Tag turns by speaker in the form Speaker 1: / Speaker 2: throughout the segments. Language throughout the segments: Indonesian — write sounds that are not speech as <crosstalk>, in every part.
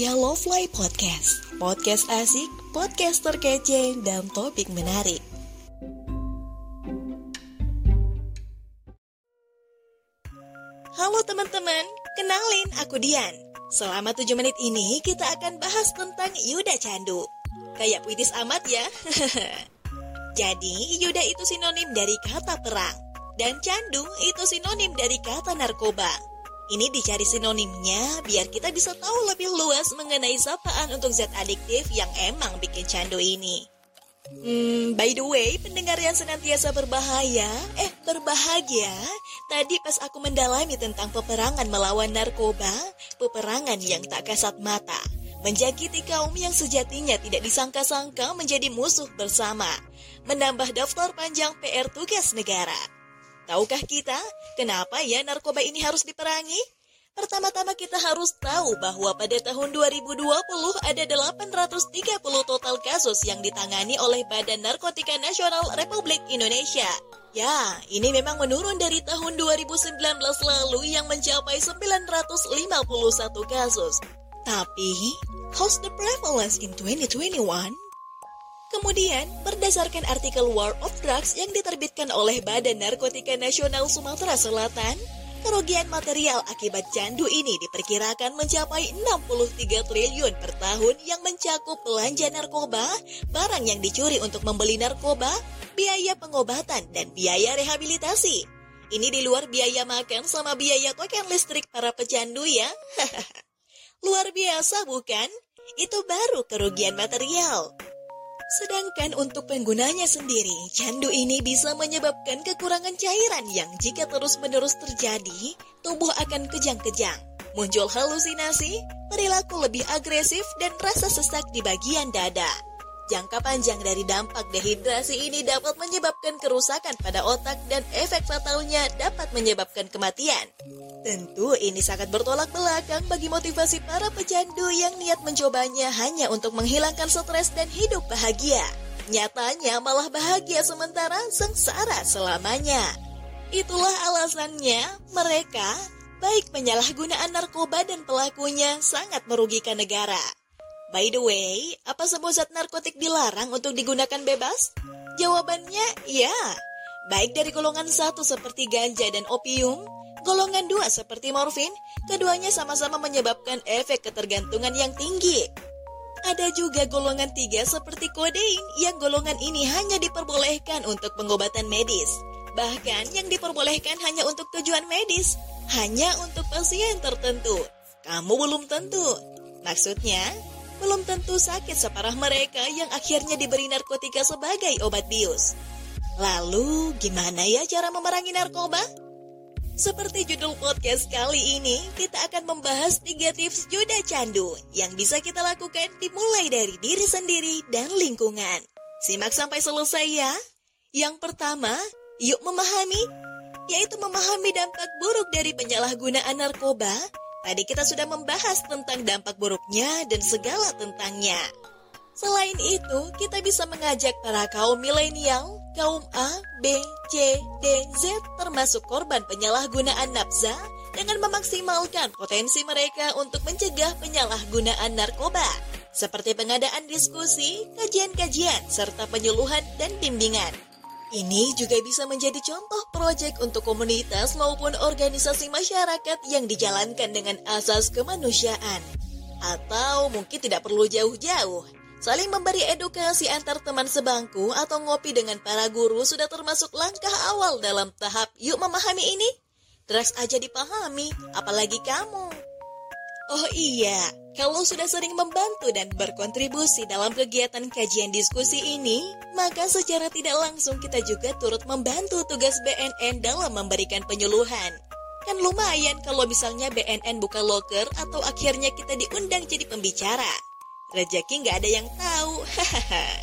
Speaker 1: Ria Lovely Podcast. Podcast asik, podcast terkece, dan topik menarik. Halo teman-teman, kenalin aku Dian. Selama 7 menit ini kita akan bahas tentang Yuda Candu. Kayak puitis amat ya. <laughs> Jadi, Yuda itu sinonim dari kata perang. Dan candu itu sinonim dari kata narkoba. Ini dicari sinonimnya biar kita bisa tahu lebih luas mengenai sapaan untuk zat adiktif yang emang bikin candu ini. Hmm, by the way, pendengar yang senantiasa berbahaya, eh berbahagia, tadi pas aku mendalami tentang peperangan melawan narkoba, peperangan yang tak kasat mata, menjakiti kaum yang sejatinya tidak disangka-sangka menjadi musuh bersama, menambah daftar panjang PR tugas negara. Tahukah kita kenapa ya narkoba ini harus diperangi? Pertama-tama kita harus tahu bahwa pada tahun 2020 ada 830 total kasus yang ditangani oleh Badan Narkotika Nasional Republik Indonesia. Ya, ini memang menurun dari tahun 2019 lalu yang mencapai 951 kasus. Tapi, how's the prevalence in 2021? Kemudian, berdasarkan artikel War of Drugs yang diterbitkan oleh Badan Narkotika Nasional Sumatera Selatan, kerugian material akibat candu ini diperkirakan mencapai 63 triliun per tahun yang mencakup belanja narkoba, barang yang dicuri untuk membeli narkoba, biaya pengobatan, dan biaya rehabilitasi. Ini di luar biaya makan sama biaya token listrik para pecandu ya. <laughs> luar biasa bukan? Itu baru kerugian material. Sedangkan untuk penggunanya sendiri, candu ini bisa menyebabkan kekurangan cairan yang jika terus-menerus terjadi, tubuh akan kejang-kejang. Muncul halusinasi, perilaku lebih agresif, dan rasa sesak di bagian dada. Jangka panjang dari dampak dehidrasi ini dapat menyebabkan kerusakan pada otak dan efek fatalnya dapat menyebabkan kematian. Tentu ini sangat bertolak belakang bagi motivasi para pecandu yang niat mencobanya hanya untuk menghilangkan stres dan hidup bahagia. Nyatanya malah bahagia sementara sengsara selamanya. Itulah alasannya mereka, baik penyalahgunaan narkoba dan pelakunya sangat merugikan negara. By the way, apa semua zat narkotik dilarang untuk digunakan bebas? Jawabannya ya. Baik dari golongan satu seperti ganja dan opium, Golongan dua seperti morfin, keduanya sama-sama menyebabkan efek ketergantungan yang tinggi. Ada juga golongan tiga seperti kodein yang golongan ini hanya diperbolehkan untuk pengobatan medis. Bahkan yang diperbolehkan hanya untuk tujuan medis, hanya untuk pasien tertentu. Kamu belum tentu. Maksudnya, belum tentu sakit separah mereka yang akhirnya diberi narkotika sebagai obat bius. Lalu, gimana ya cara memerangi narkoba? Seperti judul podcast kali ini, kita akan membahas tiga tips joda candu yang bisa kita lakukan dimulai dari diri sendiri dan lingkungan. Simak sampai selesai ya. Yang pertama, yuk memahami, yaitu memahami dampak buruk dari penyalahgunaan narkoba. Tadi kita sudah membahas tentang dampak buruknya dan segala tentangnya. Selain itu, kita bisa mengajak para kaum milenial, kaum A, B, C, D, Z termasuk korban penyalahgunaan nafsa dengan memaksimalkan potensi mereka untuk mencegah penyalahgunaan narkoba, seperti pengadaan diskusi, kajian-kajian, serta penyuluhan dan bimbingan. Ini juga bisa menjadi contoh proyek untuk komunitas maupun organisasi masyarakat yang dijalankan dengan asas kemanusiaan. Atau mungkin tidak perlu jauh-jauh, Saling memberi edukasi antar teman sebangku atau ngopi dengan para guru sudah termasuk langkah awal dalam tahap yuk memahami ini. Drugs aja dipahami, apalagi kamu. Oh iya, kalau sudah sering membantu dan berkontribusi dalam kegiatan kajian diskusi ini, maka secara tidak langsung kita juga turut membantu tugas BNN dalam memberikan penyuluhan. Kan lumayan kalau misalnya BNN buka loker atau akhirnya kita diundang jadi pembicara. Rejeki nggak ada yang tahu.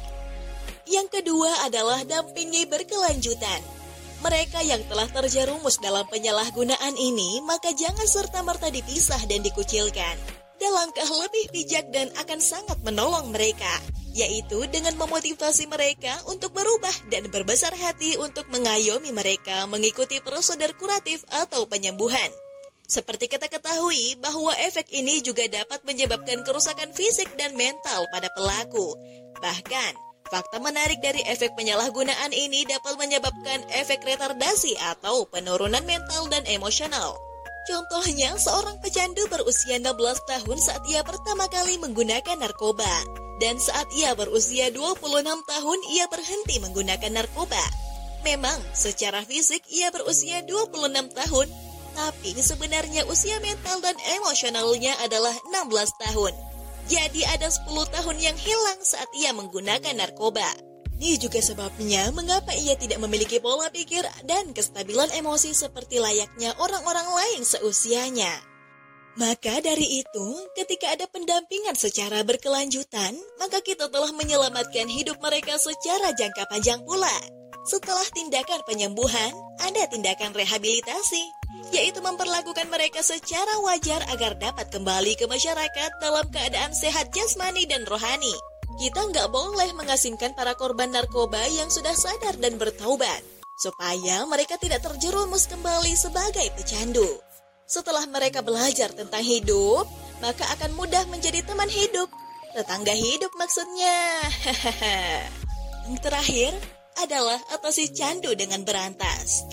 Speaker 1: <laughs> yang kedua adalah dampingi berkelanjutan. Mereka yang telah terjerumus dalam penyalahgunaan ini, maka jangan serta-merta dipisah dan dikucilkan. Dan langkah lebih bijak dan akan sangat menolong mereka, yaitu dengan memotivasi mereka untuk berubah dan berbesar hati untuk mengayomi mereka mengikuti prosedur kuratif atau penyembuhan. Seperti kita ketahui bahwa efek ini juga dapat menyebabkan kerusakan fisik dan mental pada pelaku. Bahkan, fakta menarik dari efek penyalahgunaan ini dapat menyebabkan efek retardasi atau penurunan mental dan emosional. Contohnya, seorang pecandu berusia 16 tahun saat ia pertama kali menggunakan narkoba. Dan saat ia berusia 26 tahun, ia berhenti menggunakan narkoba. Memang, secara fisik ia berusia 26 tahun, tapi sebenarnya usia mental dan emosionalnya adalah 16 tahun. Jadi ada 10 tahun yang hilang saat ia menggunakan narkoba. Ini juga sebabnya mengapa ia tidak memiliki pola pikir dan kestabilan emosi seperti layaknya orang-orang lain seusianya. Maka dari itu, ketika ada pendampingan secara berkelanjutan, maka kita telah menyelamatkan hidup mereka secara jangka panjang pula. Setelah tindakan penyembuhan, ada tindakan rehabilitasi, yaitu memperlakukan mereka secara wajar agar dapat kembali ke masyarakat dalam keadaan sehat jasmani dan rohani. Kita nggak boleh mengasingkan para korban narkoba yang sudah sadar dan bertaubat, supaya mereka tidak terjerumus kembali sebagai pecandu. Setelah mereka belajar tentang hidup, maka akan mudah menjadi teman hidup, tetangga hidup maksudnya. <laughs> Yang terakhir adalah atasi candu dengan berantas.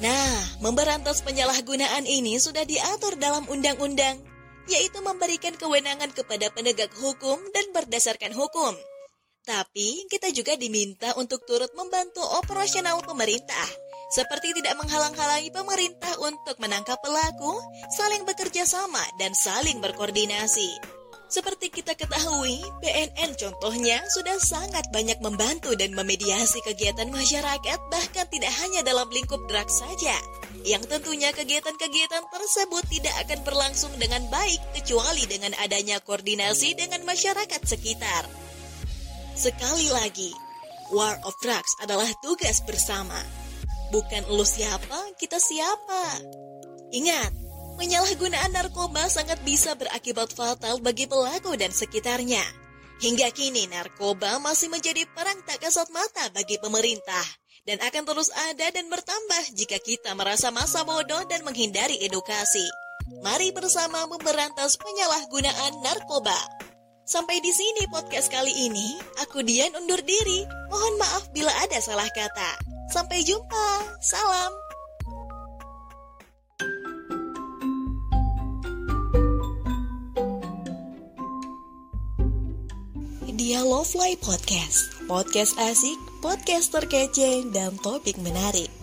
Speaker 1: Nah, memberantas penyalahgunaan ini sudah diatur dalam undang-undang yaitu memberikan kewenangan kepada penegak hukum dan berdasarkan hukum. Tapi kita juga diminta untuk turut membantu operasional pemerintah, seperti tidak menghalang-halangi pemerintah untuk menangkap pelaku, saling bekerja sama, dan saling berkoordinasi. Seperti kita ketahui, BNN contohnya sudah sangat banyak membantu dan memediasi kegiatan masyarakat bahkan tidak hanya dalam lingkup drag saja. Yang tentunya kegiatan-kegiatan tersebut tidak akan berlangsung dengan baik kecuali dengan adanya koordinasi dengan masyarakat sekitar. Sekali lagi, War of Drugs adalah tugas bersama. Bukan lu siapa, kita siapa. Ingat, Penyalahgunaan narkoba sangat bisa berakibat fatal bagi pelaku dan sekitarnya. Hingga kini narkoba masih menjadi perang tak kasat mata bagi pemerintah dan akan terus ada dan bertambah jika kita merasa masa bodoh dan menghindari edukasi. Mari bersama memberantas penyalahgunaan narkoba. Sampai di sini podcast kali ini. Aku Dian undur diri. Mohon maaf bila ada salah kata. Sampai jumpa. Salam. Dia Love Life Podcast. Podcast asik, podcast terkece, dan topik menarik.